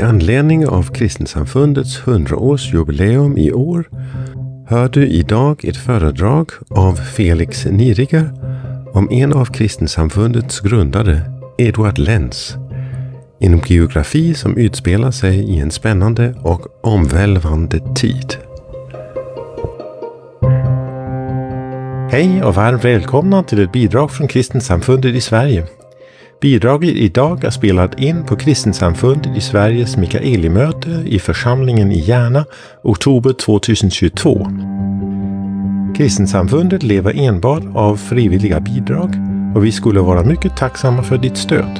I anledning av Kristensamfundets 100-årsjubileum i år hör du idag ett föredrag av Felix Nieriger om en av Kristensamfundets grundare, Eduard Lenz, inom geografi som utspelar sig i en spännande och omvälvande tid. Hej och varmt välkomna till ett bidrag från Kristensamfundet i Sverige. Bidraget idag är spelat in på Kristensamfundet i Sveriges Mikaelimöte i församlingen i Järna, oktober 2022. Kristensamfundet lever enbart av frivilliga bidrag och vi skulle vara mycket tacksamma för ditt stöd.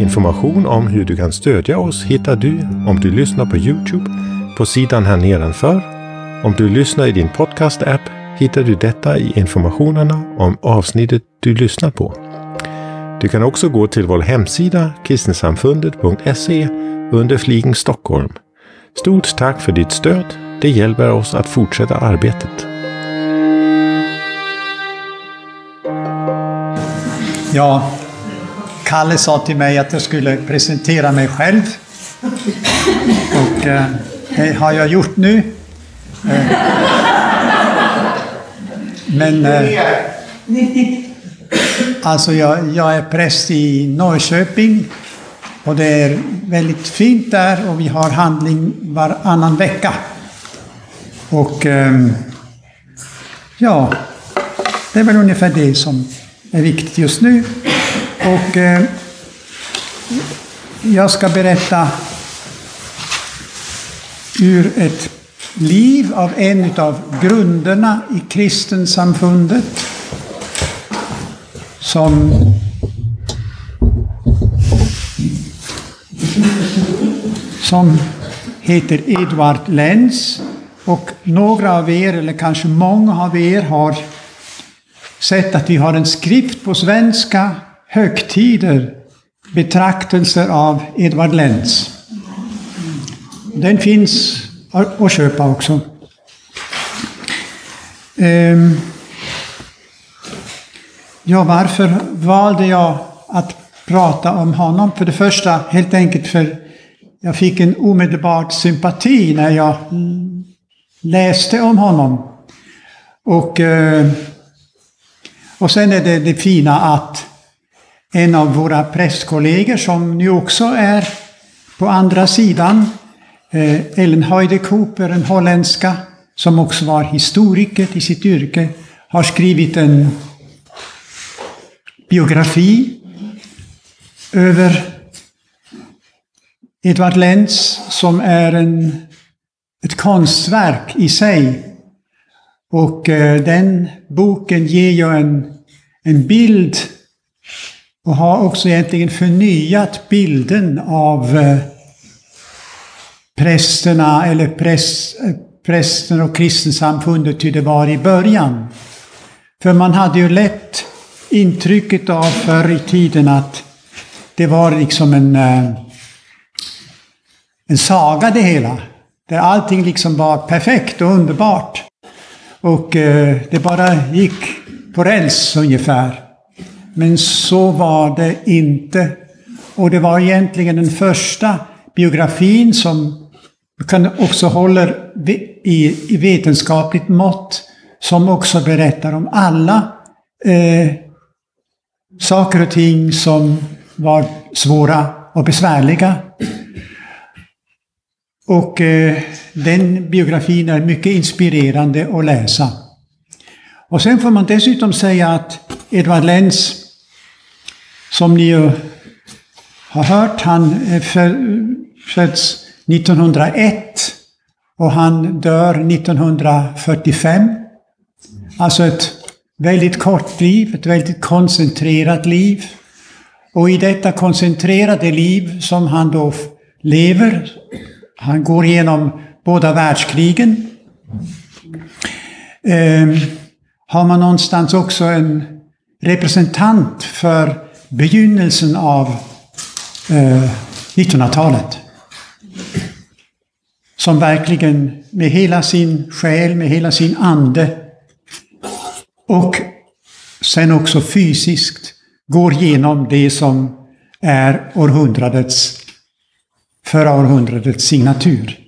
Information om hur du kan stödja oss hittar du om du lyssnar på Youtube på sidan här nedanför. Om du lyssnar i din podcast-app hittar du detta i informationerna om avsnittet du lyssnar på. Du kan också gå till vår hemsida kristensamfundet.se under fliken Stockholm. Stort tack för ditt stöd. Det hjälper oss att fortsätta arbetet. Ja, Kalle sa till mig att jag skulle presentera mig själv. Och eh, det har jag gjort nu. Eh, men eh, alltså jag, jag är präst i Norrköping och det är väldigt fint där och vi har handling varannan vecka. Och ehm, ja, det är väl ungefär det som är viktigt just nu. Och ehm, jag ska berätta ur ett liv av en av grunderna i kristensamfundet som som heter Edvard Lenz. Och några av er, eller kanske många av er, har sett att vi har en skrift på svenska, Högtider, betraktelser av Edvard Lenz. Den finns att köpa också. Um, ja, varför valde jag att prata om honom? För det första, helt enkelt för jag fick en omedelbar sympati när jag läste om honom. Och, eh, och sen är det det fina att en av våra prästkollegor som nu också är på andra sidan, eh, Ellen Heide Cooper, en holländska, som också var historiker i sitt yrke, har skrivit en biografi över Edvard Lenz som är en, ett konstverk i sig. Och eh, den boken ger ju en, en bild och har också egentligen förnyat bilden av eh, prästerna eller präst, prästen och kristensamfundet hur det var i början. För man hade ju lätt intrycket av förr i tiden att det var liksom en, eh, en saga det hela. Där allting liksom var perfekt och underbart. Och eh, det bara gick på räls ungefär. Men så var det inte. Och det var egentligen den första biografin som kan också håller i, vetenskapligt mått, som också berättar om alla eh, saker och ting som var svåra och besvärliga. Och eh, den biografin är mycket inspirerande att läsa. Och sen får man dessutom säga att Edvard Lenz, som ni ju har hört, han eh, föds 1901 och han dör 1945. Alltså ett väldigt kort liv, ett väldigt koncentrerat liv. Och i detta koncentrerade liv som han då lever, han går igenom båda världskrigen, eh, har man någonstans också en representant för begynnelsen av eh, 1900-talet. Som verkligen med hela sin själ, med hela sin ande och sen också fysiskt går igenom det som är århundradets förra århundradets signatur.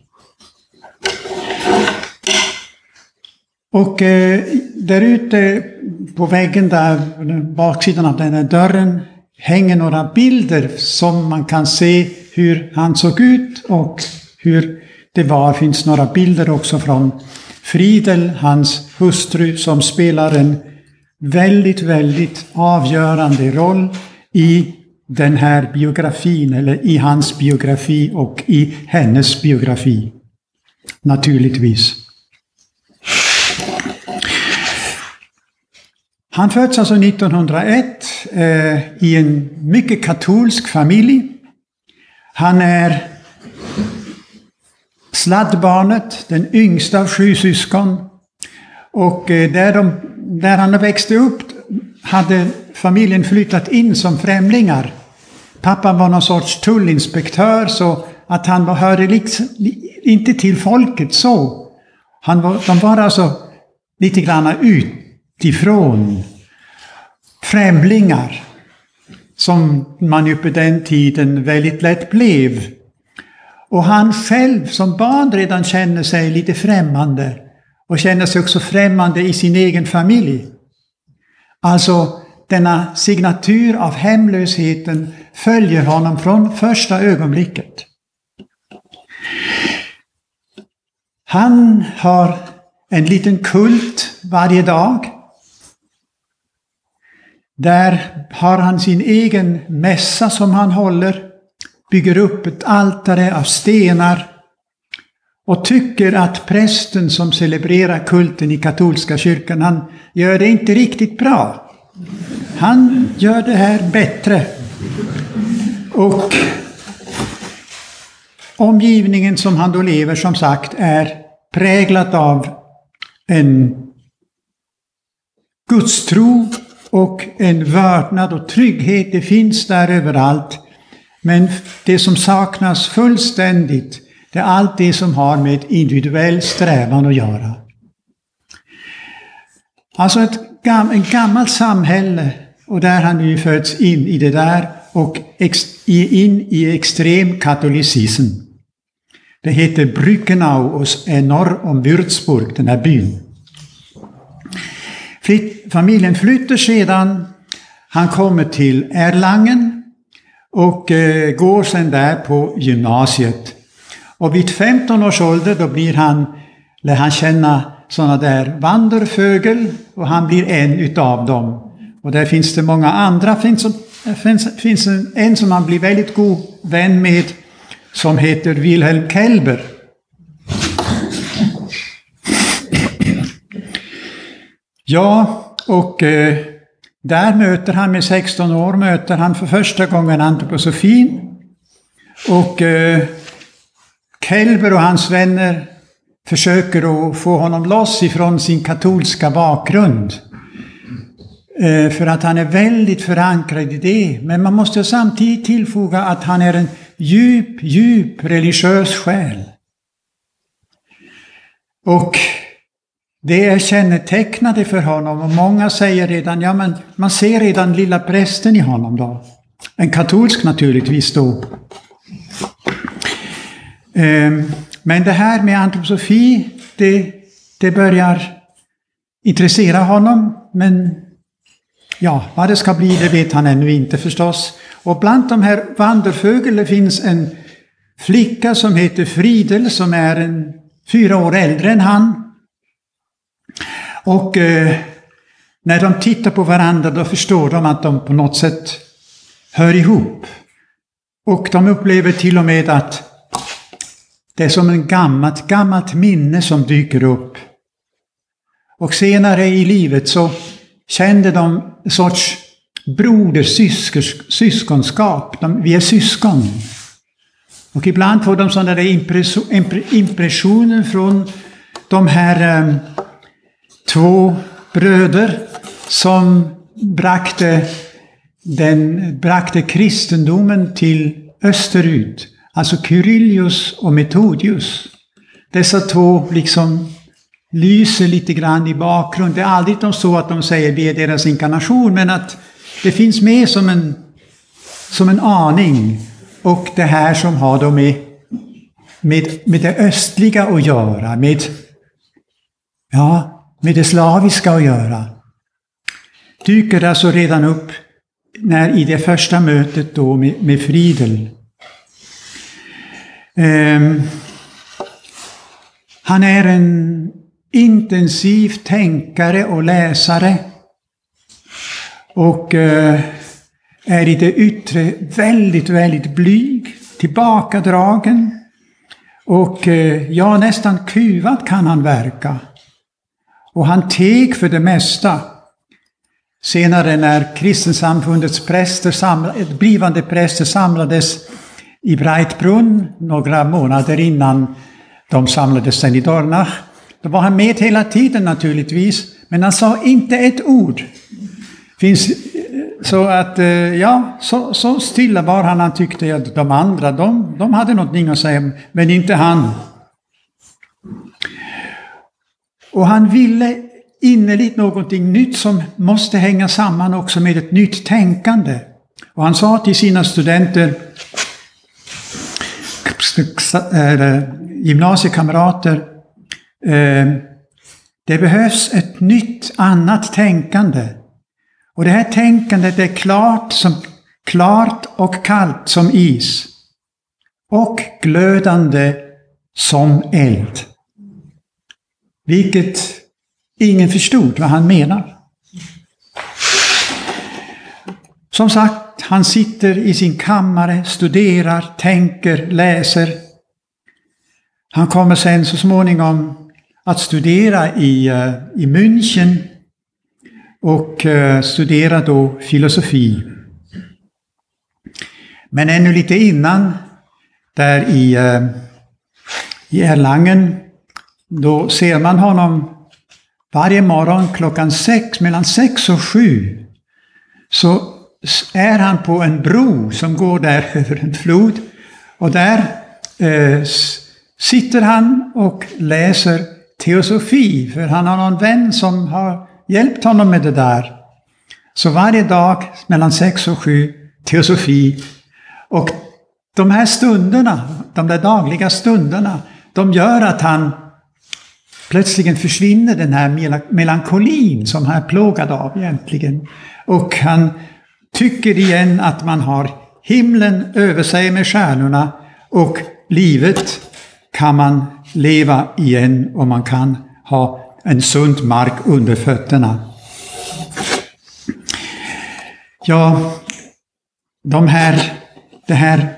Och eh, där ute på väggen där, baksidan av den här dörren, hänger några bilder som man kan se hur han såg ut och hur det var. Det finns några bilder också från Fridel, hans hustru, som spelar en väldigt, väldigt avgörande roll i den här biografin, eller i hans biografi och i hennes biografi. Naturligtvis. Han föds alltså 1901 eh, i en mycket katolsk familj. Han är sladdbarnet, den yngsta av sju syskon. Och eh, där, de, där han växte upp hade familjen flyttat in som främlingar. Pappan var någon sorts tullinspektör så att han hörde liksom, inte till folket så. Han var, de var alltså lite grann utifrån. Främlingar. Som man ju på den tiden väldigt lätt blev. Och han själv som barn redan känner sig lite främmande. Och känner sig också främmande i sin egen familj. Alltså denna signatur av hemlösheten följer honom från första ögonblicket. Han har en liten kult varje dag. Där har han sin egen mässa som han håller, bygger upp ett altare av stenar och tycker att prästen som celebrerar kulten i katolska kyrkan, han gör det inte riktigt bra. Han gör det här bättre. Och omgivningen som han då lever, som sagt, är präglat av en gudstro och en vördnad och trygghet. Det finns där överallt. Men det som saknas fullständigt, det är allt det som har med individuell strävan att göra. Alltså ett ett gammalt samhälle och där han nu föds in i det där och in i extrem katolicism. Det heter Brückenau och är norr om Würzburg, den här byn. Familjen flyttar sedan. Han kommer till Erlangen och eh, går sedan där på gymnasiet. Och vid 15 års ålder då blir han, lär han känna sådana där vanderfögel och han blir en utav dem. Och där finns det många andra. Det finns, finns, finns en, en som han blir väldigt god vän med som heter Wilhelm Kelber. Ja, och eh, där möter han med 16 år möter han för första gången antroposofin. Och eh, Kelber och hans vänner försöker att få honom loss ifrån sin katolska bakgrund. Eh, för att han är väldigt förankrad i det. Men man måste samtidigt tillfoga att han är en djup, djup religiös själ. Och det är kännetecknande för honom och många säger redan, ja men man ser redan lilla prästen i honom då. En katolsk naturligtvis då. Ehm, men det här med antroposofi, det, det börjar intressera honom. Men ja, vad det ska bli, det vet han ännu inte förstås. Och bland de här vandrarfåglarna finns en flicka som heter Fridel som är en, fyra år äldre än han. Och eh, när de tittar på varandra då förstår de att de på något sätt hör ihop. Och de upplever till och med att det är som ett gammalt, gammalt minne som dyker upp. Och senare i livet så kände de en sorts brodersyskonskap. vi är syskon. Och ibland får de sådana där impressioner från de här ehm, två bröder som brakte, den, brakte kristendomen till österut. Alltså Kyrillius och Metodius. Dessa två liksom lyser lite grann i bakgrunden. Det är aldrig de så att de säger det är deras inkarnation, men att det finns med som en, som en aning. Och det här som har då med med, med det östliga att göra, med, ja, med det slaviska att göra. Dyker alltså redan upp när i det första mötet då med, med Friedel. Um, ehm, han är en intensiv tänkare och läsare. Och uh, är i det yttre väldigt, väldigt blyg, tillbakadragen. Och uh, ja, nästan kuvad kan han verka. Och han teg för det mesta. Senare när kristensamfundets präster samlade, blivande präster samlades i Breitbrunn några månader innan de samlades sen i Dornach. Då var han med hela tiden naturligtvis, men han sa inte ett ord. Finns, så att, eh, ja, så, så stilla var han. Han tyckte att de andra, de, de hade någonting att säga, men inte han. Och han ville innerligt någonting nytt som måste hänga samman också med ett nytt tänkande. Och han sa till sina studenter, gymnasiekamrater, eh, det behövs ett nytt, annat tänkande. Och det här tänkandet är klart, som, klart och kallt som is. Och glödande som eld. Vilket ingen förstod vad han menar. Som sagt, han sitter i sin kammare, studerar, tänker, läser. Han kommer sen så småningom att studera i, eh, i München och eh, studera då filosofi. Men ännu lite innan, där i, eh, i Erlangen, då ser man honom varje morgon klockan sex, mellan sex och sju, så är han på en bro som går där över en flod. Och där eh, sitter han och läser teosofi, för han har någon vän som har hjälpt honom med det där. Så varje dag mellan sex och sju, teosofi. Och de här stunderna, de där dagliga stunderna, de gör att han plötsligen försvinner den här melankolin som han är plågad av egentligen. Och han tycker igen att man har himlen över sig med stjärnorna och livet kan man leva igen och man kan ha en sund mark under fötterna. Ja, de här, det här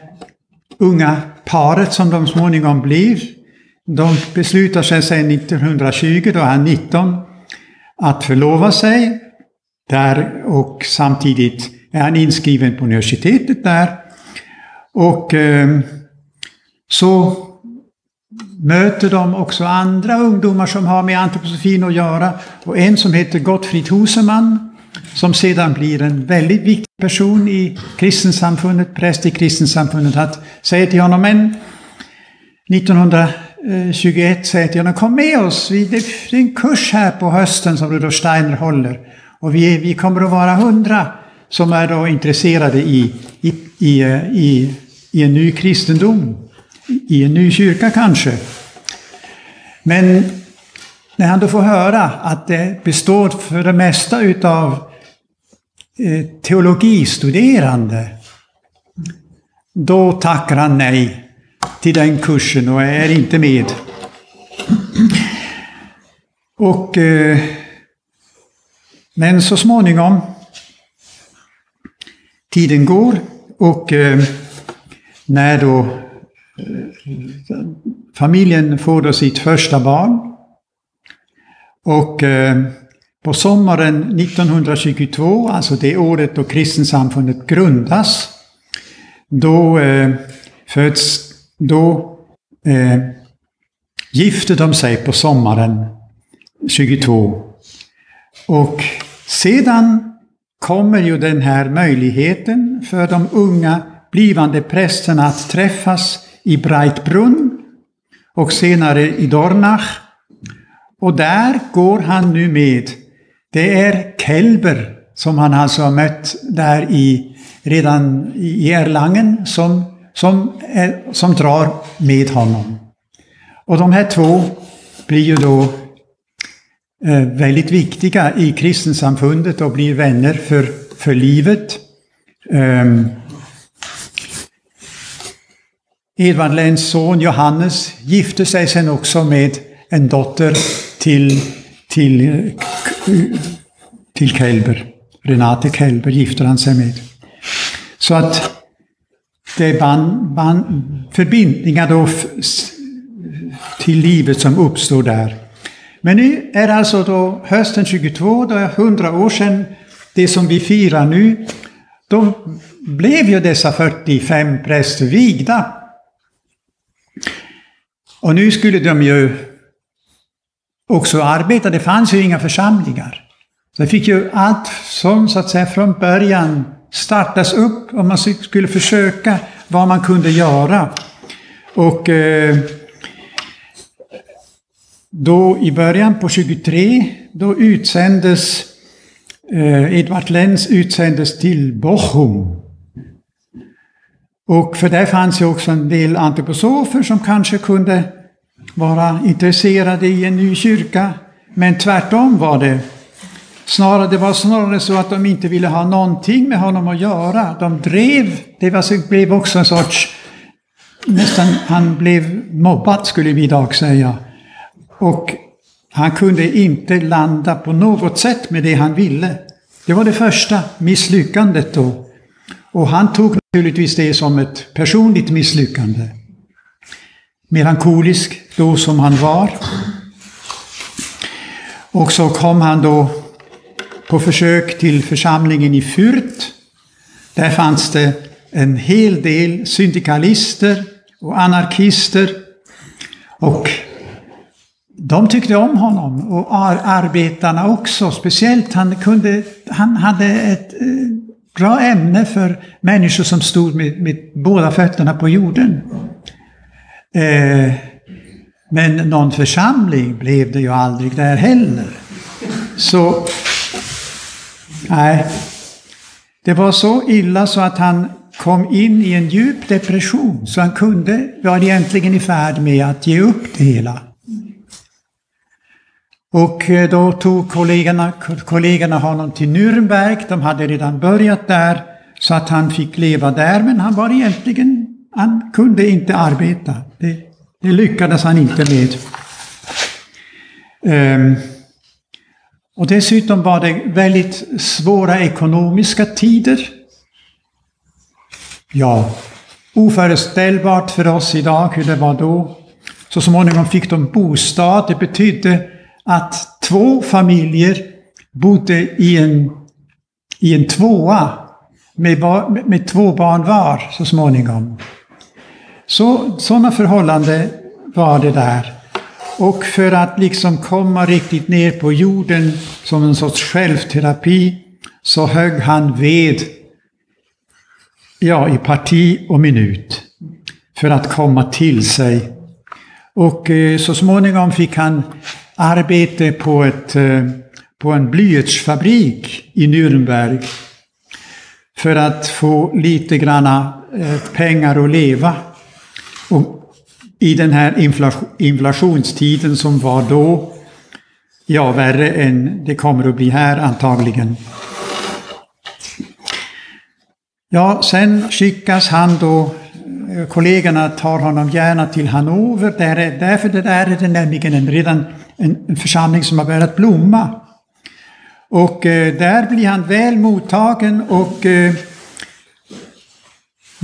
unga paret som de småningom blir, de beslutar sig sedan 1920, då är han 19, att förlova sig där och samtidigt är han inskriven på universitetet där. Och eh, så möter de också andra ungdomar som har med antroposofin att göra. Och en som heter Gottfried Huseman, som sedan blir en väldigt viktig person i kristensamfundet, präst i kristensamfundet, att säga till honom, men Eh, 21 säger till honom, kom med oss, det är en kurs här på hösten som Rudolf Steiner håller. Och vi, vi kommer att vara hundra som är då intresserade i, i, i, eh, i, i en ny kristendom, i en ny kyrka kanske. Men när han då får höra att det består för det mesta utav eh, teologistuderande, då tackar han nej till den kursen och är inte med. Och, eh, men så småningom Tiden går och eh, när då eh, familjen får då sitt första barn och eh, på sommaren 1922, alltså det året då kristensamfundet grundas, då eh, föds, då eh, gifte de sig på sommaren 22. Och sedan kommer ju den här möjligheten för de unga blivande prästerna att träffas i Breitbrunn och senare i Dornach. Och där går han nu med. Det är Kelber som han alltså har mött där i, redan i Erlangen som som, är, som drar med honom. Och de här två blir ju då eh, väldigt viktiga i kristensamfundet och blir vänner för, för livet. Um, Edvard Lenns son Johannes gifte sig sen också med en dotter till, till, till Kelber. Renate Kelber gifter han sig med. Så att det är band, band, förbindningar då till livet som uppstår där. Men nu är det alltså då hösten 22, då är 100 år sedan, det som vi firar nu, då blev ju dessa 45 präster vigda. Och nu skulle de ju också arbeta, det fanns ju inga församlingar. Så de fick ju allt som så att säga från början startas upp och man skulle försöka vad man kunde göra. Och eh, då i början på 23, då utsändes eh, Edvard Lenz utsändes till Bochum. Och för där fanns ju också en del antroposofer som kanske kunde vara intresserade i en ny kyrka. Men tvärtom var det Snarare, det var snarare så att de inte ville ha någonting med honom att göra. De drev, det var, blev också en sorts, nästan, han blev mobbad skulle vi idag säga. Och han kunde inte landa på något sätt med det han ville. Det var det första misslyckandet då. Och han tog naturligtvis det som ett personligt misslyckande. Melankolisk då som han var. Och så kom han då på försök till församlingen i Fürth. Där fanns det en hel del syndikalister och anarkister. Och de tyckte om honom och arbetarna också. Speciellt han, kunde, han hade ett eh, bra ämne för människor som stod med, med båda fötterna på jorden. Eh, men någon församling blev det ju aldrig där heller. Så Nej, det var så illa så att han kom in i en djup depression, så han kunde, var egentligen i färd med att ge upp det hela. Och eh, då tog kollegorna, kollegorna honom till Nürnberg, de hade redan börjat där, så att han fick leva där, men han var egentligen, han kunde inte arbeta. Det, det lyckades han inte med. Um, och dessutom var det väldigt svåra ekonomiska tider. Ja, oföreställbart för oss idag hur det var då. Så småningom fick de bostad. Det betydde att två familjer bodde i en, i en tvåa med, med två barn var så småningom. Så, sådana förhållanden var det där. Och för att liksom komma riktigt ner på jorden som en sorts självterapi så högg han ved ja, i parti och minut för att komma till sig. Och eh, så småningom fick han arbete på, ett, eh, på en blyertsfabrik i Nürnberg för att få lite granna eh, pengar att leva. Och i den här inflationstiden som var då, ja, värre än det kommer att bli här antagligen. Ja, sen skickas han då, eh, kollegorna tar honom gärna till Hannover, där är, därför det där är det nämligen en, redan en, en församling som har börjat blomma. Och eh, där blir han väl mottagen och eh,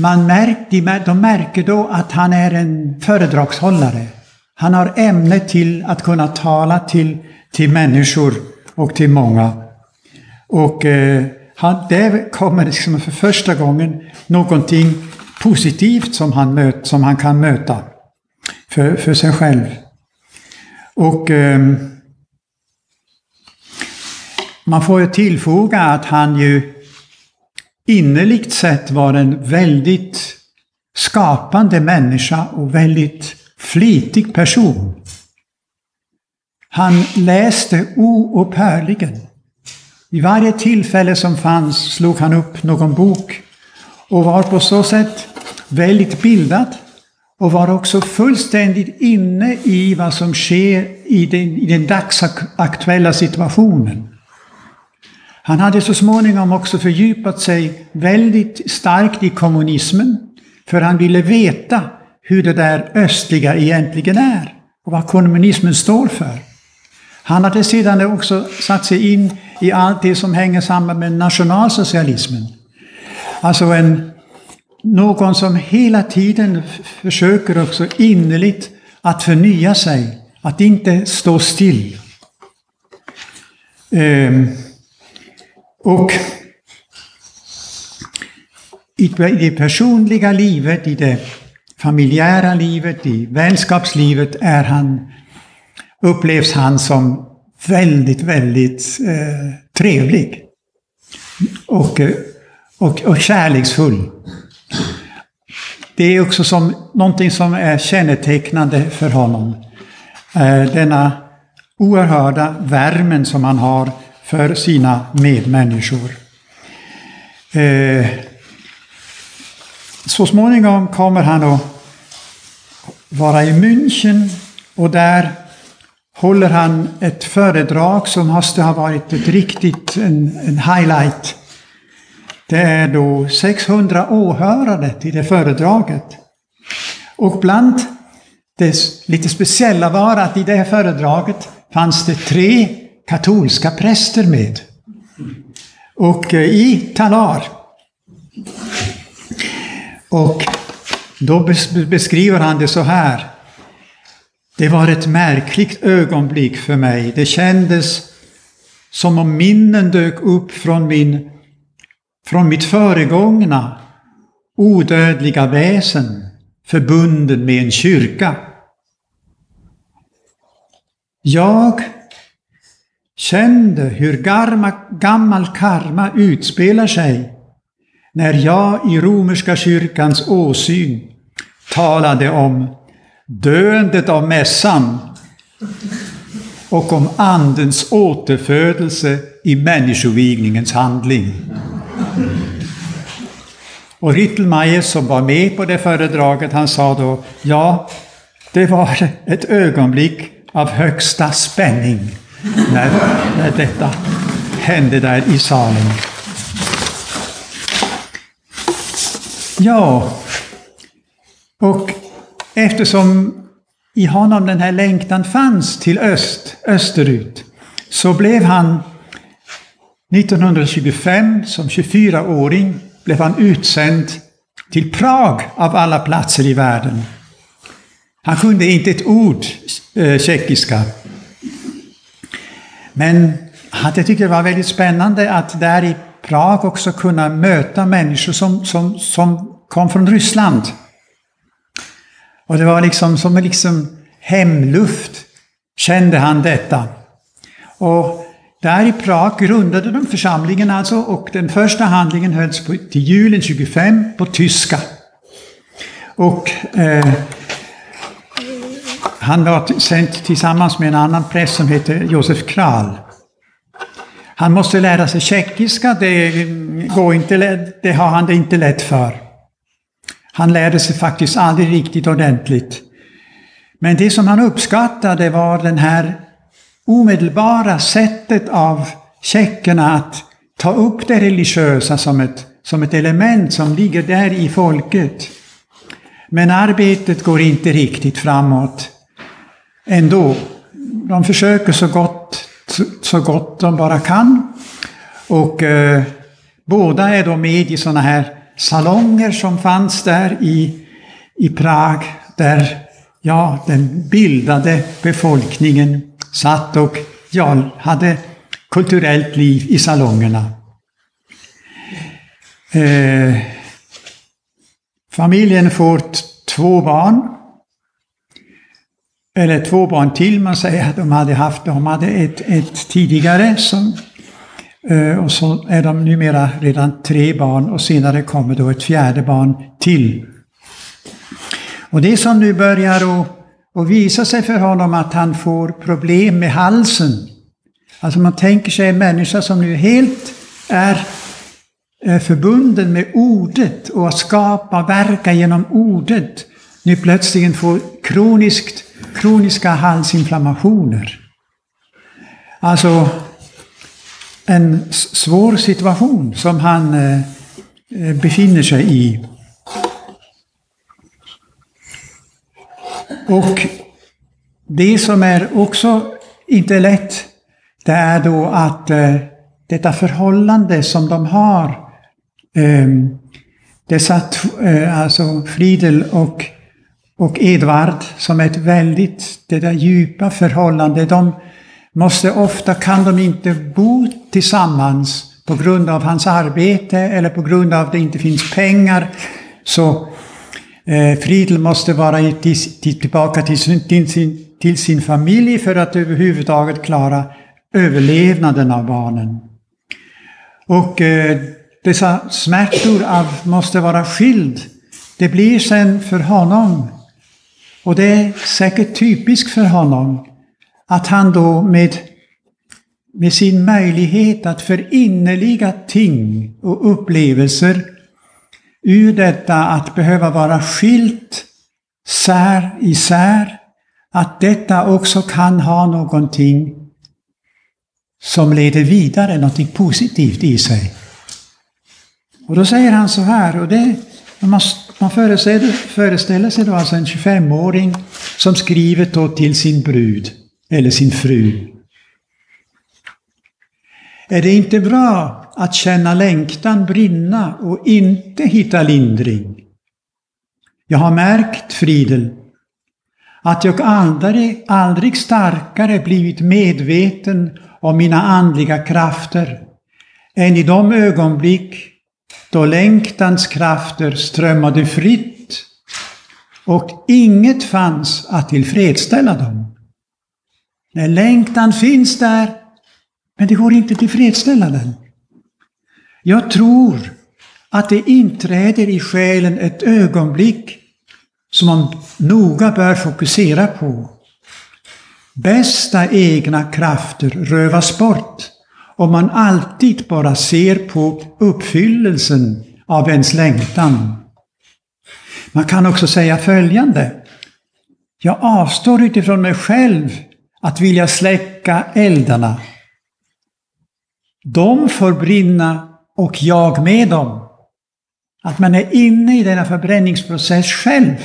man märker, de märker då att han är en föredragshållare. Han har ämne till att kunna tala till, till människor och till många. Och eh, han, där kommer liksom för första gången någonting positivt som han, möt, som han kan möta för, för sig själv. Och eh, man får ju tillfoga att han ju innerligt sett var en väldigt skapande människa och väldigt flitig person. Han läste oupphörligen. I varje tillfälle som fanns slog han upp någon bok och var på så sätt väldigt bildad och var också fullständigt inne i vad som sker i den, i den dagsaktuella situationen. Han hade så småningom också fördjupat sig väldigt starkt i kommunismen, för han ville veta hur det där östliga egentligen är och vad kommunismen står för. Han hade sedan också satt sig in i allt det som hänger samman med nationalsocialismen. Alltså en, någon som hela tiden försöker också innerligt att förnya sig, att inte stå still. Ehm, och i det personliga livet, i det familjära livet, i vänskapslivet är han, upplevs han som väldigt, väldigt eh, trevlig. Och, eh, och, och kärleksfull. Det är också som, någonting som är kännetecknande för honom. Eh, denna oerhörda värmen som han har för sina medmänniskor. Eh, så småningom kommer han att vara i München och där håller han ett föredrag som måste ha varit ett riktigt en, en highlight. Det är då 600 åhörare till det föredraget. Och bland det lite speciella var att i det här föredraget fanns det tre katolska präster med. Och eh, i talar. Och då beskriver han det så här. Det var ett märkligt ögonblick för mig. Det kändes som om minnen dök upp från, min, från mitt föregångna odödliga väsen förbunden med en kyrka. Jag kände hur garma, gammal karma utspelar sig när jag i romerska kyrkans åsyn talade om döendet av mässan och om Andens återfödelse i människovigningens handling. Och Rittelmeier som var med på det föredraget, han sa då, ja, det var ett ögonblick av högsta spänning när, när detta hände där i salen. Ja, och eftersom i honom den här längtan fanns till öst, österut, så blev han 1925 som 24-åring blev han utsänd till Prag av alla platser i världen. Han kunde inte ett ord eh, tjeckiska. Men han tyckte det var väldigt spännande att där i Prag också kunna möta människor som, som, som kom från Ryssland. Och det var liksom som liksom hemluft, kände han detta. Och där i Prag grundade de församlingen alltså och den första handlingen hölls på, till julen 25 på tyska. Och eh, han var sänd tillsammans med en annan präst som heter Josef Kral. Han måste lära sig tjeckiska, det, går inte, det har han det inte lätt för. Han lärde sig faktiskt aldrig riktigt ordentligt. Men det som han uppskattade var den här omedelbara sättet av tjeckerna att ta upp det religiösa som ett, som ett element som ligger där i folket. Men arbetet går inte riktigt framåt ändå. De försöker så gott, så gott de bara kan. Och eh, båda är då med i sådana här salonger som fanns där i, i Prag, där ja, den bildade befolkningen satt och ja, hade kulturellt liv i salongerna. Eh, familjen får två barn. Eller två barn till, man säger att de hade haft, de hade ett, ett tidigare som eh, och så är de numera redan tre barn och senare kommer då ett fjärde barn till. Och det som nu börjar att, att visa sig för honom att han får problem med halsen. Alltså man tänker sig en människa som nu helt är eh, förbunden med ordet och att skapa, verka genom ordet, nu plötsligt får kroniskt, kroniska halsinflammationer. Alltså en svår situation som han eh, eh, befinner sig i. Och det som är också inte lätt, det är då att eh, detta förhållande som de har, eh, dessa, eh, alltså Friedel och, och Edvard, som är ett väldigt, det där djupa förhållande, de måste ofta, kan de inte bo tillsammans på grund av hans arbete eller på grund av att det inte finns pengar. Så eh, Friedel måste vara till, till, tillbaka till sin, till, sin, till sin familj för att överhuvudtaget klara överlevnaden av barnen. Och eh, dessa smärtor av måste vara skild. Det blir sen för honom, och det är säkert typiskt för honom, att han då med, med sin möjlighet att förinnerliga ting och upplevelser ur detta att behöva vara skilt sär isär, att detta också kan ha någonting som leder vidare, någonting positivt i sig. Och då säger han så här, och det, man, man föreställer, föreställer sig då alltså en 25-åring som skriver då till sin brud eller sin fru. Är det inte bra att känna längtan brinna och inte hitta lindring? Jag har märkt, Fridel, att jag aldrig, aldrig starkare blivit medveten om mina andliga krafter än i de ögonblick då längtans krafter strömmade fritt och inget fanns att tillfredsställa dem. När längtan finns där, men det går inte att tillfredsställa den. Jag tror att det inträder i själen ett ögonblick som man noga bör fokusera på. Bästa egna krafter rövas bort om man alltid bara ser på uppfyllelsen av ens längtan. Man kan också säga följande. Jag avstår utifrån mig själv att vilja släcka eldarna. De får brinna och jag med dem. Att man är inne i denna förbränningsprocess själv.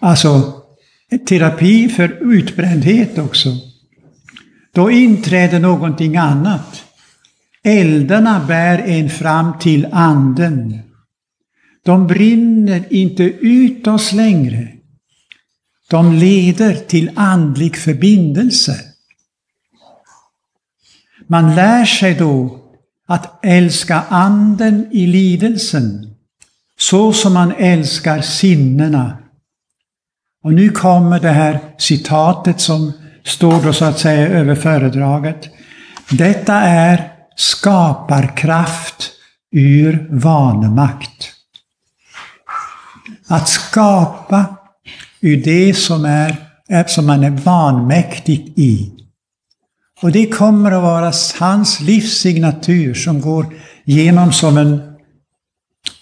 Alltså, terapi för utbrändhet också. Då inträder någonting annat. Eldarna bär en fram till anden. De brinner inte ut oss längre. De leder till andlig förbindelse. Man lär sig då att älska anden i lidelsen, så som man älskar sinnena. Och nu kommer det här citatet som står då så att säga över föredraget. Detta är skaparkraft ur vanemakt. Att skapa ur det som, är, som man är vanmäktig i. Och det kommer att vara hans livssignatur som går genom som en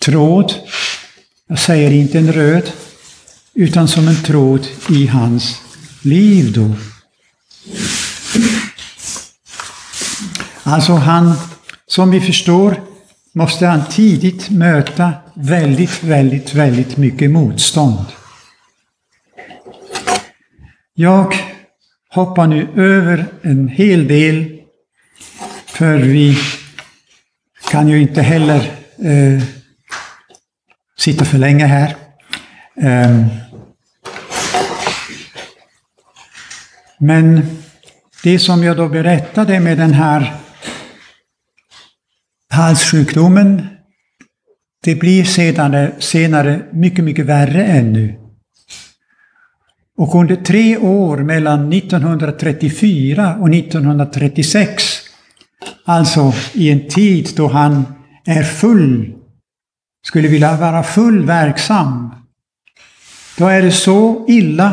tråd. Jag säger inte en röd, utan som en tråd i hans liv då. Alltså han, som vi förstår, måste han tidigt möta väldigt, väldigt, väldigt mycket motstånd. Jag hoppar nu över en hel del, för vi kan ju inte heller eh, sitta för länge här. Um, men det som jag då berättade med den här halssjukdomen, det blir senare, senare mycket, mycket värre ännu. Och under tre år mellan 1934 och 1936, alltså i en tid då han är full, skulle vilja vara full verksam, då är det så illa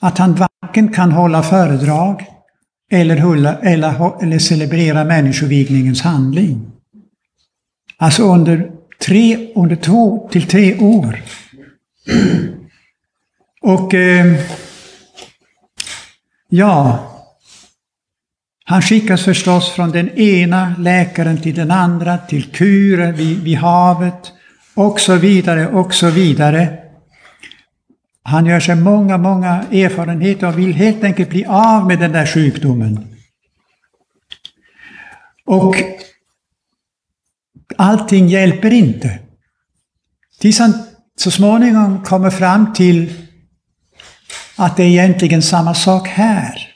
att han varken kan hålla föredrag, eller, hulla, eller, eller celebrera människovigningens handling. Alltså under, tre, under två till tre år. Och eh, ja, han skickas förstås från den ena läkaren till den andra, till kurer vid, vid havet och så vidare och så vidare. Han gör sig många, många erfarenheter och vill helt enkelt bli av med den där sjukdomen. Och allting hjälper inte. Tills han så småningom kommer fram till att det är egentligen samma sak här.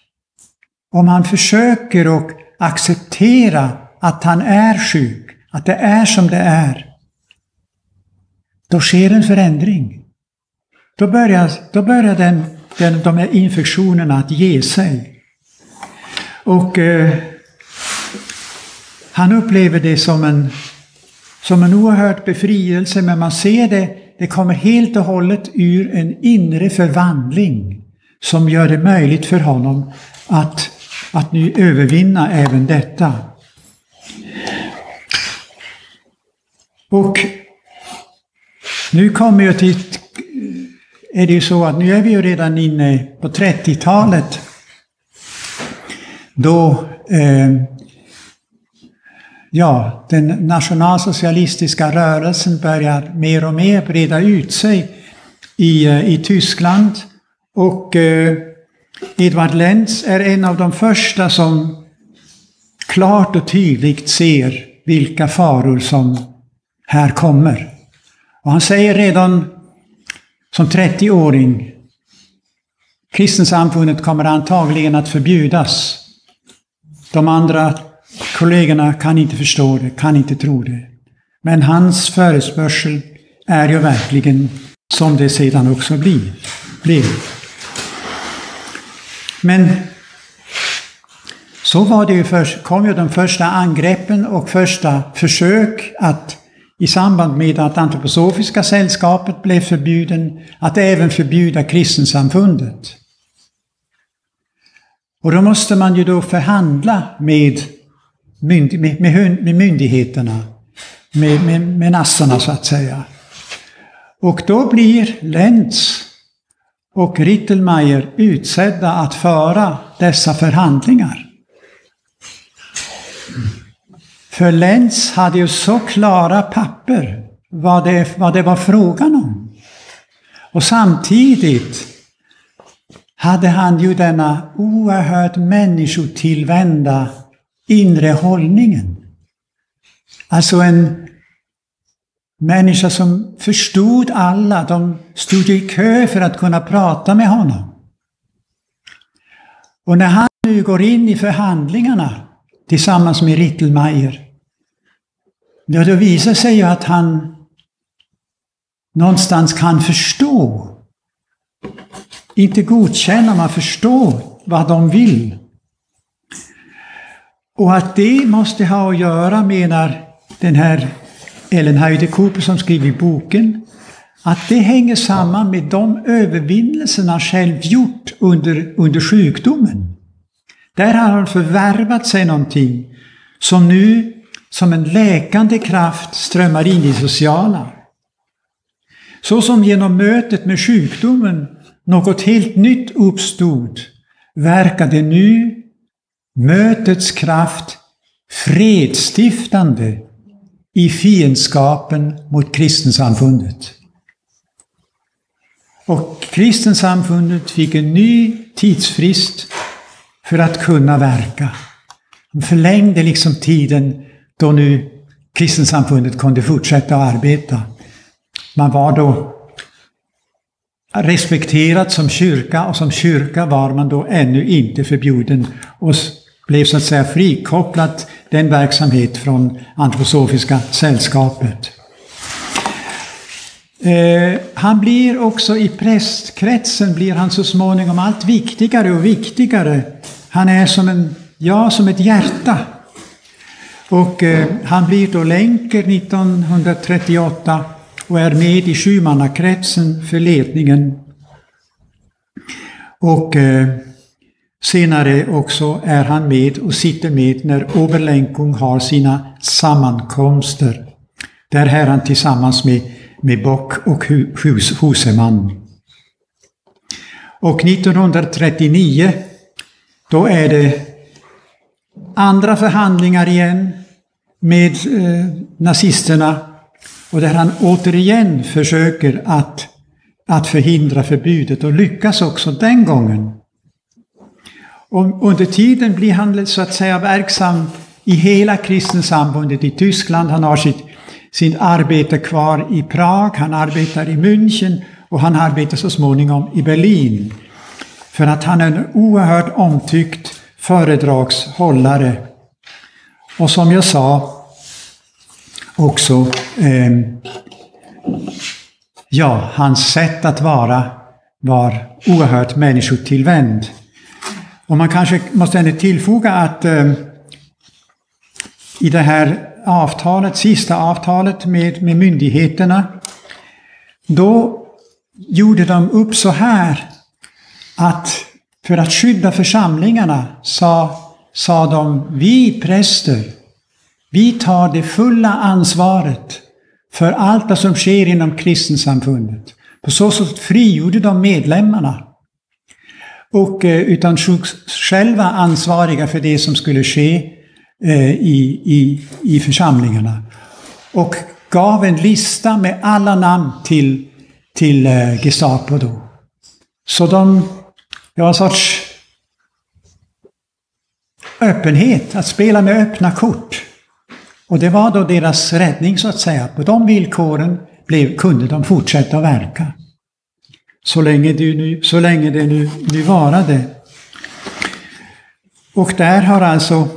Om han försöker att acceptera att han är sjuk, att det är som det är, då sker en förändring. Då börjar, då börjar den, den, de här infektionerna att ge sig. Och eh, han upplever det som en, som en oerhörd befrielse, men man ser det, det kommer helt och hållet ur en inre förvandling som gör det möjligt för honom att, att nu övervinna även detta. Och nu kommer jag till är det ju så att nu är vi ju redan inne på 30-talet. Då eh, ja, den nationalsocialistiska rörelsen börjar mer och mer breda ut sig i, eh, i Tyskland. Och eh, Edvard Lenz är en av de första som klart och tydligt ser vilka faror som här kommer. Och han säger redan som 30-åring. Kristensamfundet kommer antagligen att förbjudas. De andra kollegorna kan inte förstå det, kan inte tro det. Men hans förespörsel är ju verkligen som det sedan också blir, blev. Men så var det ju först, kom ju de första angreppen och första försök att i samband med att Antroposofiska sällskapet blev förbjuden, att även förbjuda kristensamfundet. Och då måste man ju då förhandla med, med, med, med myndigheterna, med, med, med nassarna så att säga. Och då blir Lenz och Rittelmeier utsedda att föra dessa förhandlingar. För Lenz hade ju så klara papper vad det, vad det var frågan om. Och samtidigt hade han ju denna oerhört människotillvända inre hållningen. Alltså en människa som förstod alla, de stod i kö för att kunna prata med honom. Och när han nu går in i förhandlingarna tillsammans med Rittelmeier Ja, då visar sig ju att han någonstans kan förstå. Inte godkänna, men förstå vad de vill. Och att det måste ha att göra, menar den här Ellen Heide Cooper som skriver boken, att det hänger samman med de övervinnelser han själv gjort under, under sjukdomen. Där har han förvärvat sig någonting som nu som en läkande kraft strömmar in i sociala. Så som genom mötet med sjukdomen något helt nytt uppstod, verkar det nu mötets kraft fredsstiftande i fiendskapen mot kristensamfundet. Och kristensamfundet fick en ny tidsfrist för att kunna verka. De förlängde liksom tiden då nu kristensamfundet kunde fortsätta att arbeta. Man var då respekterad som kyrka och som kyrka var man då ännu inte förbjuden att blev så att säga frikopplat den verksamhet från Antroposofiska sällskapet. Eh, han blir också i prästkretsen blir han så småningom allt viktigare och viktigare. Han är som, en, ja, som ett hjärta och eh, han blir då länker 1938 och är med i sjumannakretsen för ledningen. Och eh, Senare också är han med och sitter med när Oberlenkung har sina sammankomster. Där är han tillsammans med, med Bock och Hus, Huseman. Och 1939, då är det andra förhandlingar igen med eh, nazisterna och där han återigen försöker att, att förhindra förbudet och lyckas också den gången. Och under tiden blir han så att säga verksam i hela kristensamfundet i Tyskland. Han har sitt, sitt arbete kvar i Prag, han arbetar i München och han arbetar så småningom i Berlin. För att han är en oerhört omtyckt föredragshållare. Och som jag sa också, eh, ja, hans sätt att vara var oerhört människotillvänd. Och man kanske måste ändå tillfoga att eh, i det här avtalet, sista avtalet med, med myndigheterna, då gjorde de upp så här att för att skydda församlingarna sa, sa de, vi präster, vi tar det fulla ansvaret för allt det som sker inom kristensamfundet. På så sätt frigjorde de medlemmarna. Och eh, utan själva ansvariga för det som skulle ske eh, i, i, i församlingarna. Och gav en lista med alla namn till, till eh, Gestapo då. Så de det var en sorts öppenhet, att spela med öppna kort. Och det var då deras räddning så att säga. På de villkoren blev, kunde de fortsätta att verka. Så länge det nu, så länge det nu, nu varade. Och där har alltså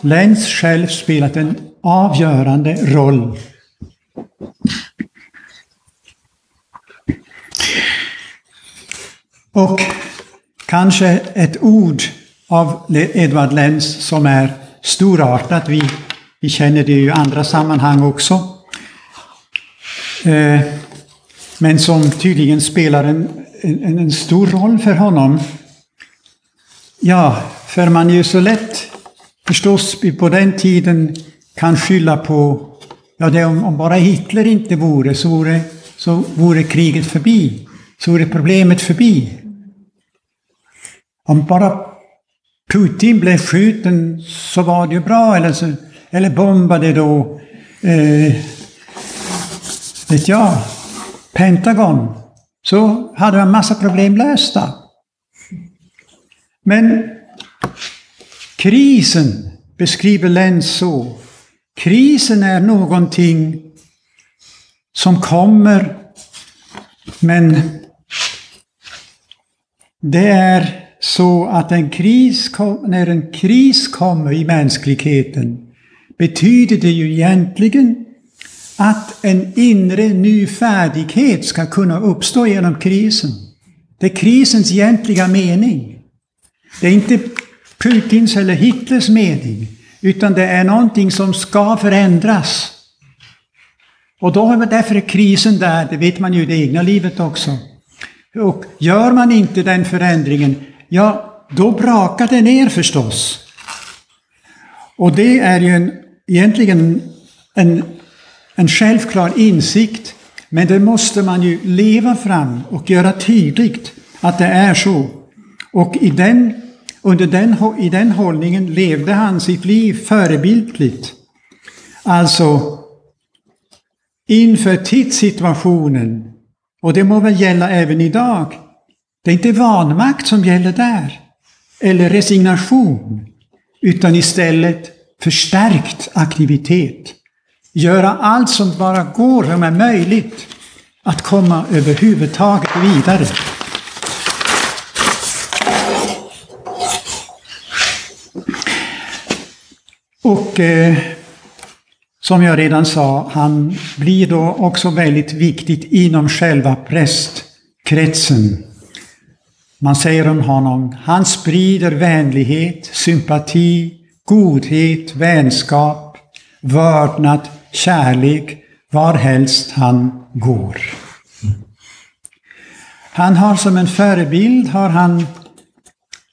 Lenz själv spelat en avgörande roll. Och Kanske ett ord av Edvard Lenz som är storartat. Vi, vi känner det i andra sammanhang också. Eh, men som tydligen spelar en, en, en, stor roll för honom. Ja, för man ju så lätt förstås på den tiden kan skylla på, ja det om, om bara Hitler inte vore så, vore så vore kriget förbi. Så vore problemet förbi. Om bara Putin blev skjuten så var det ju bra, eller, så, eller bombade då, eh, vet jag, Pentagon, så hade man massa problem lösta. Men krisen beskriver Lenz så. Krisen är någonting som kommer, men det är så att en kris, när en kris kommer i mänskligheten betyder det ju egentligen att en inre ny färdighet ska kunna uppstå genom krisen. Det är krisens egentliga mening. Det är inte Putins eller Hitlers mening, utan det är någonting som ska förändras. Och då är därför krisen där, det vet man ju i det egna livet också. Och gör man inte den förändringen, ja, då brakar det ner förstås. Och det är ju en, egentligen en, en självklar insikt, men det måste man ju leva fram och göra tydligt att det är så. Och i den, under den, i den hållningen levde han sitt liv förebildligt. Alltså, inför tidssituationen, och det må väl gälla även idag, det är inte vanmakt som gäller där, eller resignation, utan istället förstärkt aktivitet. Göra allt som bara går, som är möjligt, att komma överhuvudtaget vidare. Och eh, som jag redan sa, han blir då också väldigt viktigt inom själva prästkretsen. Man säger om honom, han sprider vänlighet, sympati, godhet, vänskap, vördnad, kärlek varhelst han går. Han har som en förebild har han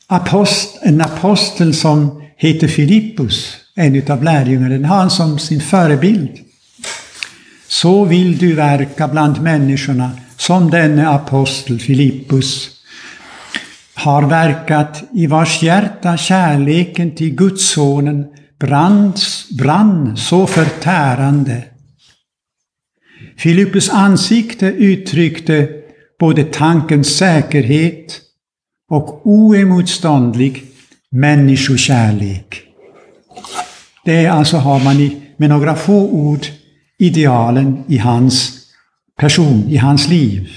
apost, en apostel som heter Filippus, en av lärjungarna, den har han som sin förebild. Så vill du verka bland människorna som denne apostel Filippus har verkat i vars hjärta kärleken till Gudssonen brann, brann så förtärande. Filippus ansikte uttryckte både tankens säkerhet och oemotståndlig människokärlek. Det alltså har man i, med några få ord idealen i hans person, i hans liv.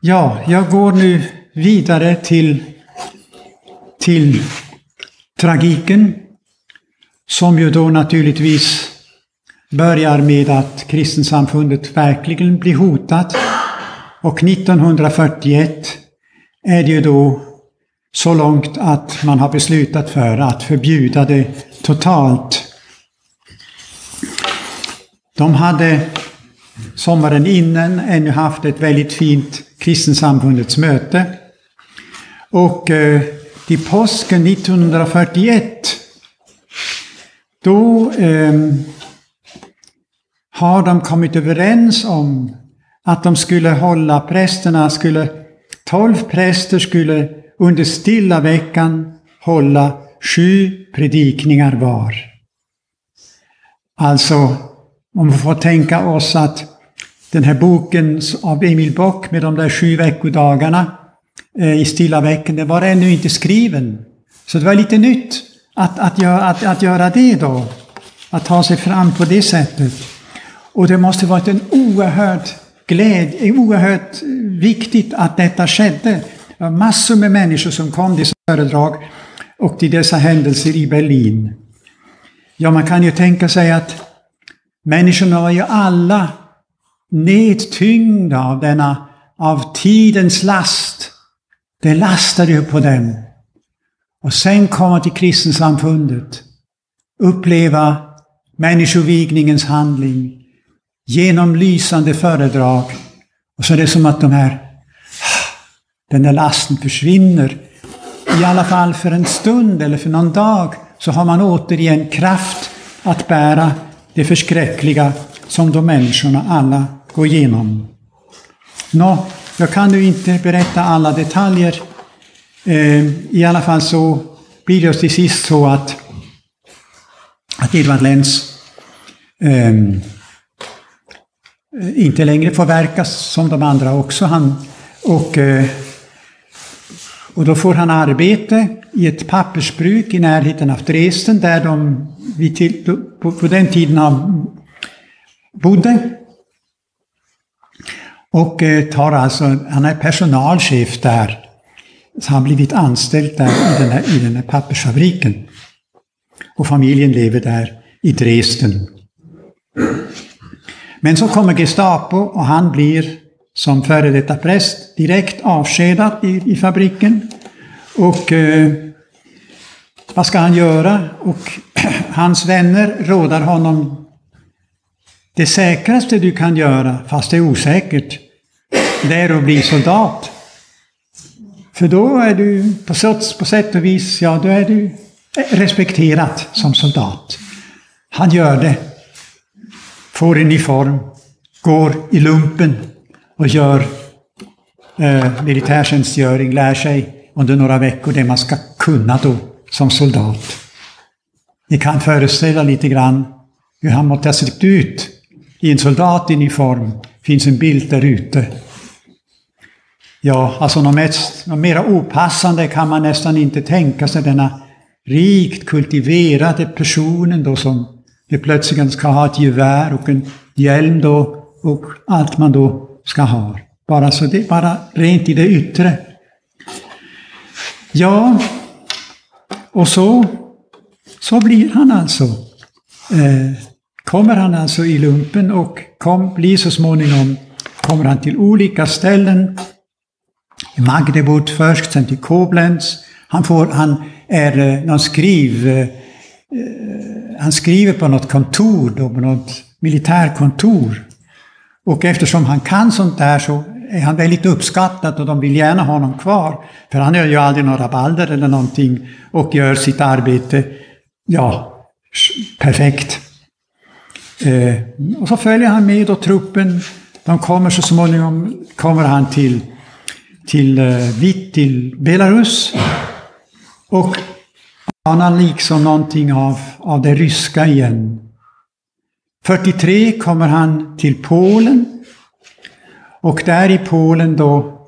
Ja, jag går nu vidare till, till tragiken, som ju då naturligtvis börjar med att kristensamfundet verkligen blir hotat. Och 1941 är det ju då så långt att man har beslutat för att förbjuda det totalt. De hade sommaren innan ännu haft ett väldigt fint kristensamfundets möte. Och eh, till påsken 1941 då eh, har de kommit överens om att de skulle hålla, prästerna skulle, tolv präster skulle under stilla veckan hålla sju predikningar var. Alltså, om vi får tänka oss att den här boken av Emil Bock med de där sju veckodagarna Eh, i stilla veckan, den var ännu inte skriven. Så det var lite nytt att, att, göra, att, att göra det då. Att ta sig fram på det sättet. Och det måste varit en oerhörd glädje, oerhört viktigt att detta skedde. Det var massor med människor som kom till föredrag och till dessa händelser i Berlin. Ja, man kan ju tänka sig att människorna var ju alla nedtyngda av denna, av tidens last. Det lastade ju på dem. Och sen komma till kristensamfundet, uppleva människovigningens handling, genomlysande föredrag. Och så är det som att de här, den där lasten försvinner. I alla fall för en stund eller för någon dag så har man återigen kraft att bära det förskräckliga som de människorna alla går igenom. Nå, jag kan nu inte berätta alla detaljer. Ehm, I alla fall så blir det till sist så att, att Edvard Lenz um, inte längre får verka som de andra också. Han, och, eh, och då får han arbete i ett pappersbruk i närheten av Dresden där de till, på, på den tiden bodde. Och eh, tar alltså, han är personalchef där. Så han har blivit anställd där i den, här, i den här pappersfabriken. Och familjen lever där i Dresden. Men så kommer Gestapo och han blir som före detta präst direkt avskedad i, i fabriken. Och eh, vad ska han göra? Och hans vänner rådar honom det säkraste du kan göra, fast det är osäkert, det är att bli soldat. För då är du på sätt, på sätt och vis, ja, då är du respekterad som soldat. Han gör det. Får uniform, går i lumpen och gör eh, militärtjänstgöring, lär sig under några veckor det man ska kunna då som soldat. Ni kan föreställa lite grann hur han måste ha sett ut i en soldatuniform. finns en bild där ute. Ja, alltså något, mest, något mera opassande kan man nästan inte tänka sig. Denna rikt kultiverade personen då som plötsligt ska ha ett gevär och en hjälm då och allt man då ska ha. Bara, så det, bara rent i det yttre. Ja, och så, så blir han alltså. Eh, kommer han alltså i lumpen och kom, blir så småningom kommer han till olika ställen. I Magdeburg först, sen till Koblenz. Han, får, han är eh, någon skriv... Eh, eh, han skriver på något kontor, då, på något militärkontor. Och eftersom han kan sånt där så är han väldigt uppskattad och de vill gärna ha honom kvar. För han gör ju aldrig några rabalder eller någonting och gör sitt arbete, ja, perfekt. Eh, och så följer han med och truppen, de kommer så småningom, kommer han till, till, eh, vitt till Belarus. Och anar liksom någonting av, av det ryska igen. 43 kommer han till Polen. Och där i Polen då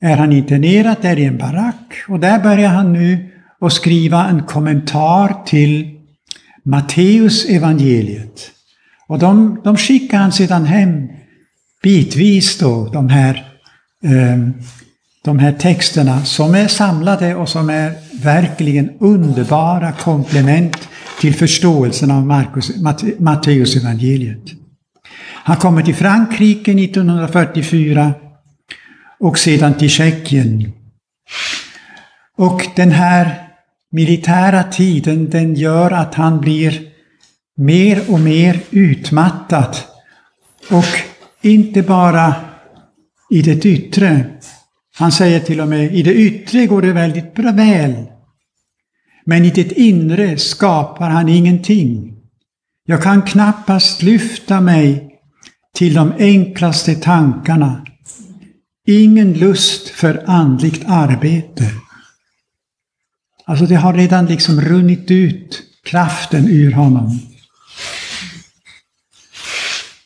är han internerad där i en barack. Och där börjar han nu att skriva en kommentar till Matteus evangeliet. Och de, de skickar han sedan hem bitvis då, de här, eh, de här texterna som är samlade och som är verkligen underbara komplement till förståelsen av Markus, Matteus evangeliet. Han kommer till Frankrike 1944 och sedan till Tjeckien. Och den här militära tiden den gör att han blir mer och mer utmattad. Och inte bara i det yttre. Han säger till och med, i det yttre går det väldigt bra väl. Men i det inre skapar han ingenting. Jag kan knappast lyfta mig till de enklaste tankarna. Ingen lust för andligt arbete. Alltså det har redan liksom runnit ut kraften ur honom.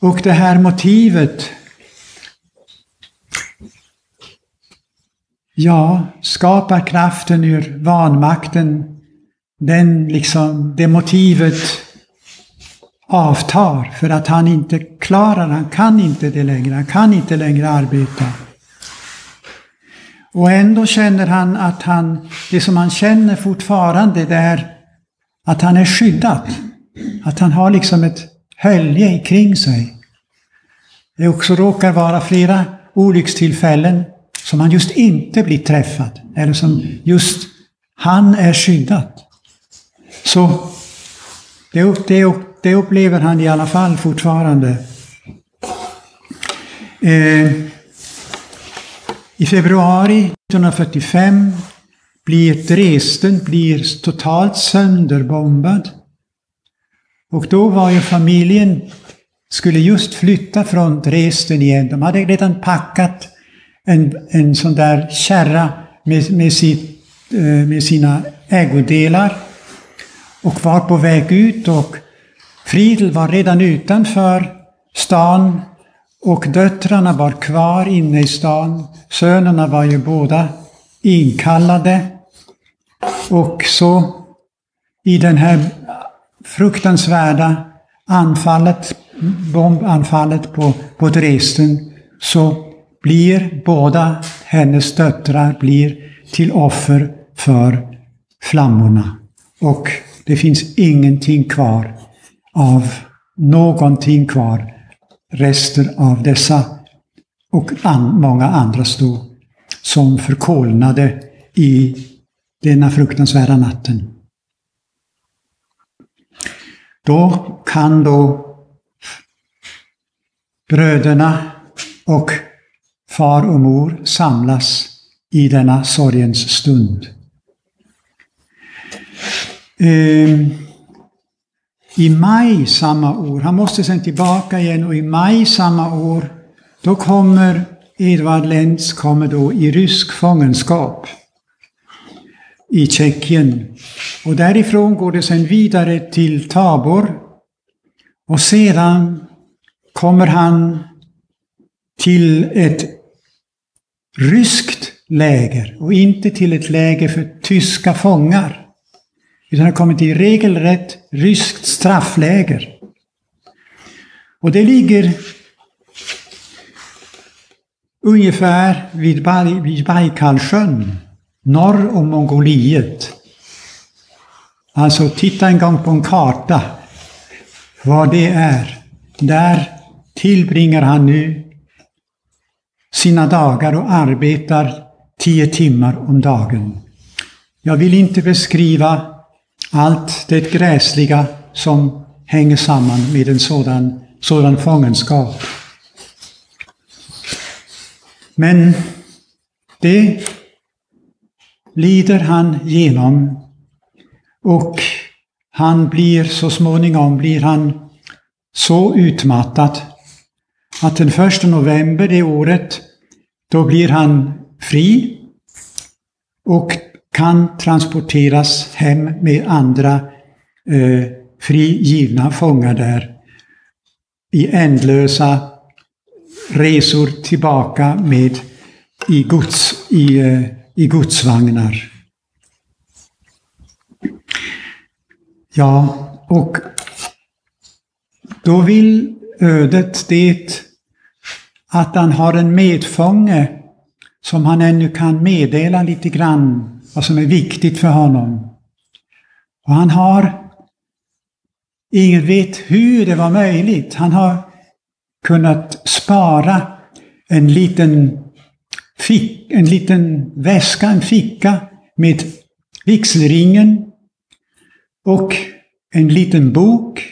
Och det här motivet Ja, skapar kraften ur vanmakten den liksom, det motivet avtar för att han inte klarar, han kan inte det längre, han kan inte längre arbeta. Och ändå känner han att han, det som han känner fortfarande det är att han är skyddad. Att han har liksom ett hölje kring sig. Det också råkar vara flera olyckstillfällen som han just inte blir träffad. Eller som just han är skyddad. Så det, det, det upplever han i alla fall fortfarande. Eh, I februari 1945 blir Dresden blir totalt sönderbombad. Och då var ju familjen, skulle just flytta från Dresden igen. De hade redan packat en, en sån där kärra med, med, sitt, eh, med sina ägodelar och var på väg ut och Friedel var redan utanför stan och döttrarna var kvar inne i stan. Sönerna var ju båda inkallade. Och så i den här fruktansvärda anfallet, bombanfallet på, på Dresden, så blir båda hennes döttrar blir till offer för flammorna. Och det finns ingenting kvar av någonting kvar. Rester av dessa och an, många andra stå som förkolnade i denna fruktansvärda natten. Då kan då bröderna och far och mor samlas i denna sorgens stund. Ehm, I maj samma år, han måste sen tillbaka igen och i maj samma år, då kommer Edvard Lenz kommer då i rysk fångenskap i Tjeckien. Och därifrån går det sen vidare till Tabor. Och sedan kommer han till ett ryskt läger och inte till ett läger för tyska fångar. Utan har kommit till regelrätt ryskt straffläger. Och det ligger ungefär vid, Baj, vid Bajkalsjön, norr om Mongoliet. Alltså titta en gång på en karta vad det är. Där tillbringar han nu sina dagar och arbetar tio timmar om dagen. Jag vill inte beskriva allt det gräsliga som hänger samman med en sådan, sådan fångenskap. Men det lider han genom och han blir så småningom blir han så utmattad att den 1 november det året, då blir han fri och kan transporteras hem med andra eh, frigivna fångar där i ändlösa resor tillbaka med i, gods, i, eh, i godsvagnar. Ja, och då vill ödet det att han har en medfånge som han ännu kan meddela lite grann vad som är viktigt för honom. Och han har, ingen vet hur det var möjligt, han har kunnat spara en liten, fick, en liten väska, en ficka med vigselringen och en liten bok,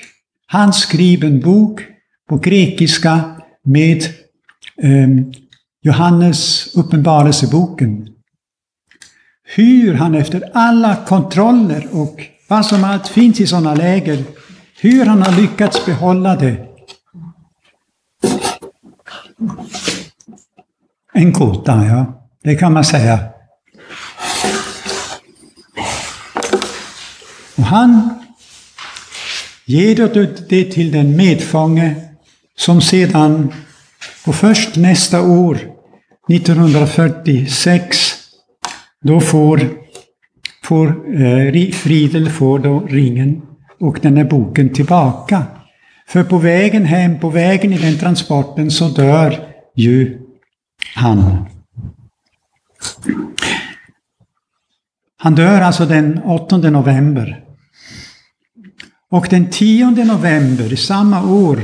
handskriven bok på grekiska med eh, Johannes uppenbarelseboken. Hur han efter alla kontroller och vad som allt finns i sådana läger, hur han har lyckats behålla det. En gåta, ja. Det kan man säga. Och han ger det till den medfånge som sedan, och först nästa år, 1946, då får, får eh, Friedel får då ringen och den här boken tillbaka. För på vägen hem, på vägen i den transporten, så dör ju han. Han dör alltså den 8 november. Och den 10 november samma år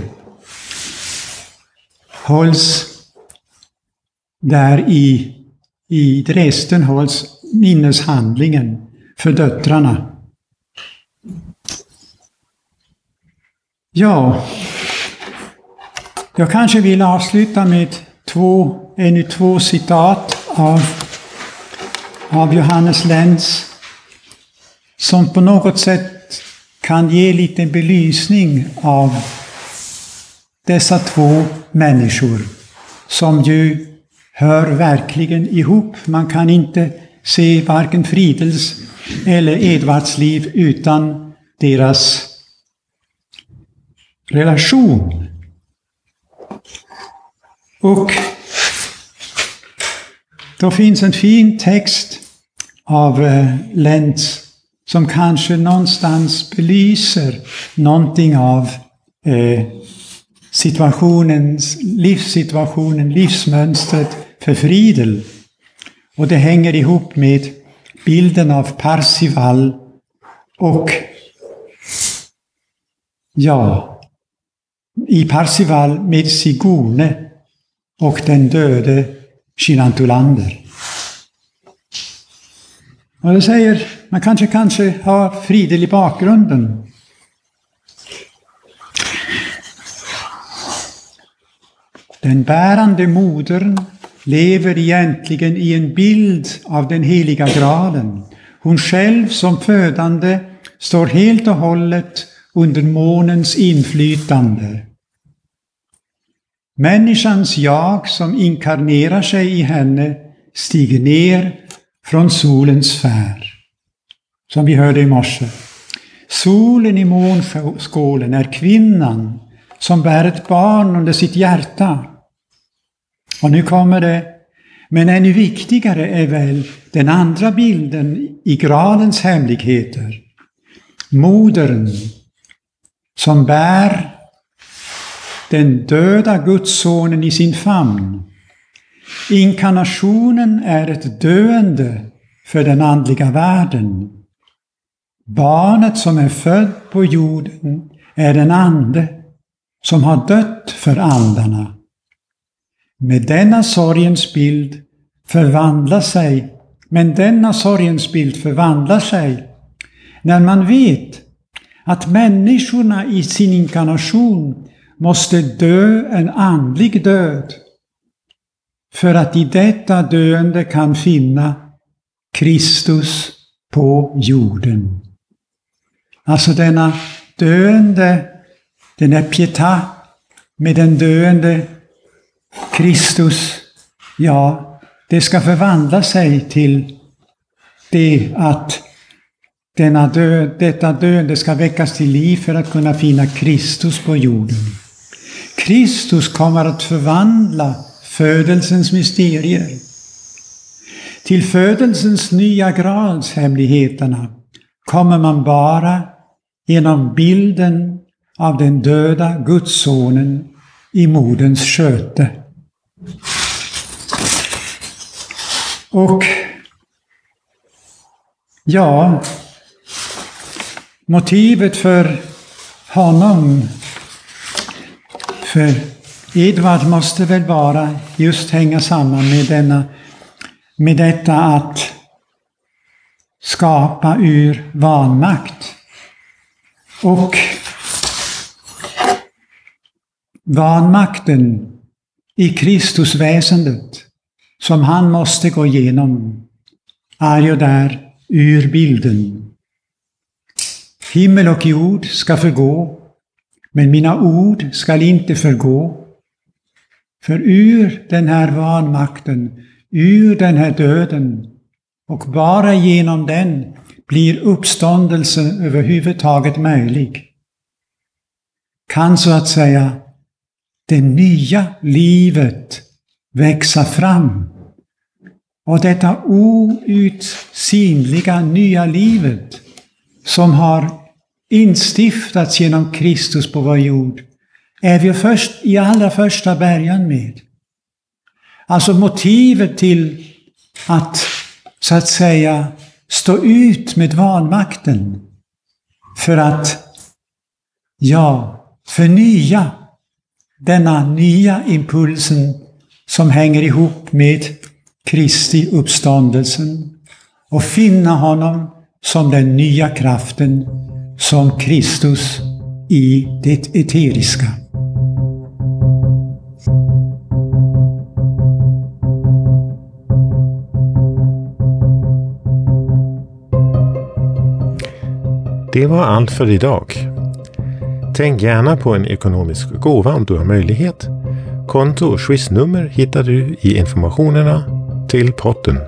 hålls där i, i Dresden hålls minneshandlingen för döttrarna. Ja, jag kanske vill avsluta med två, ännu två citat av, av Johannes Lenz som på något sätt kan ge lite belysning av dessa två människor som ju hör verkligen ihop. Man kan inte se varken Fridels eller Edvards liv utan deras relation. Och då finns en fin text av eh, Lenz som kanske någonstans belyser någonting av eh, situationens, livssituationen, livsmönstret för Friedel. Och det hänger ihop med bilden av Parsival och ja, i Parsival med Sigone och den döde Kinantulander. Och det säger, man kanske, kanske har Friedel i bakgrunden. Den bärande modern lever egentligen i en bild av den heliga graalen. Hon själv som födande står helt och hållet under månens inflytande. Människans jag som inkarnerar sig i henne stiger ner från solens sfär. Som vi hörde i morse. Solen i månskålen är kvinnan som bär ett barn under sitt hjärta. Och nu kommer det, men ännu viktigare är väl den andra bilden i gradens hemligheter. Modern som bär den döda Gudssonen i sin famn. Inkarnationen är ett döende för den andliga världen. Barnet som är född på jorden är en ande som har dött för andarna. Med denna sorgens bild förvandlar sig, men denna sorgens bild förvandlar sig när man vet att människorna i sin inkarnation måste dö en andlig död. för att i detta döende kan finna Kristus på jorden. Alltså denna döende, den är pietà med den döende Kristus, ja, det ska förvandla sig till det att denna död, detta döende ska väckas till liv för att kunna finna Kristus på jorden. Kristus kommer att förvandla födelsens mysterier till födelsens nya gradshemligheterna kommer man bara genom bilden av den döda Gudssonen i moderns sköte. Och ja, motivet för honom, för Edvard måste väl vara just hänga samman med, denna, med detta att skapa ur vanmakt. Och vanmakten i Kristusväsendet som han måste gå igenom är ju där ur bilden. Himmel och jord ska förgå, men mina ord skall inte förgå. För ur den här vanmakten, ur den här döden, och bara genom den blir uppståndelse överhuvudtaget möjlig. Kan så att säga det nya livet växa fram. Och detta outsinliga nya livet som har instiftats genom Kristus på vår jord är vi först i allra första början med. Alltså motivet till att så att säga stå ut med vanmakten för att, ja, förnya denna nya impulsen som hänger ihop med Kristi uppståndelsen och finna honom som den nya kraften, som Kristus i det eteriska. Det var allt för idag. Tänk gärna på en ekonomisk gåva om du har möjlighet. Konto och swishnummer hittar du i informationerna till potten.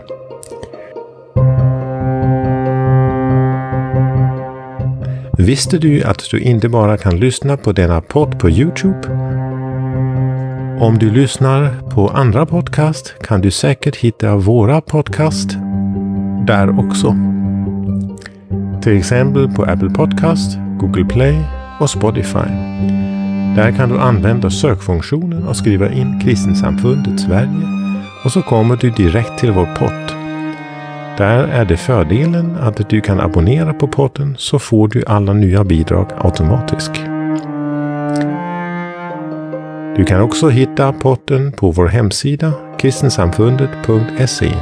Visste du att du inte bara kan lyssna på denna podd på Youtube? Om du lyssnar på andra podcast kan du säkert hitta våra podcast där också. Till exempel på Apple Podcast, Google Play och Spotify. Där kan du använda sökfunktionen och skriva in Kristensamfundet Sverige och så kommer du direkt till vår podd. Där är det fördelen att du kan abonnera på podden så får du alla nya bidrag automatiskt. Du kan också hitta podden på vår hemsida kristensamfundet.se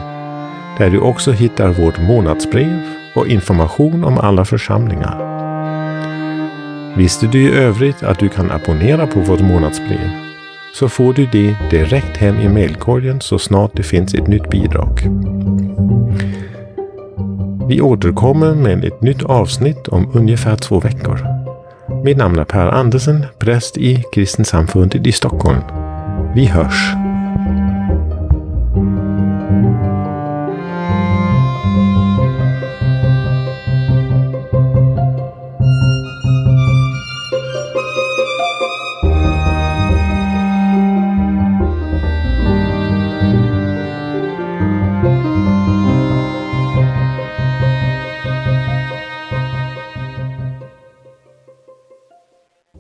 där du också hittar vårt månadsbrev och information om alla församlingar. Visste du i övrigt att du kan abonnera på vårt månadsbrev? Så får du det direkt hem i mailkorgen så snart det finns ett nytt bidrag. Vi återkommer med ett nytt avsnitt om ungefär två veckor. Mitt namn är Per Andersen, präst i Kristensamfundet i Stockholm. Vi hörs!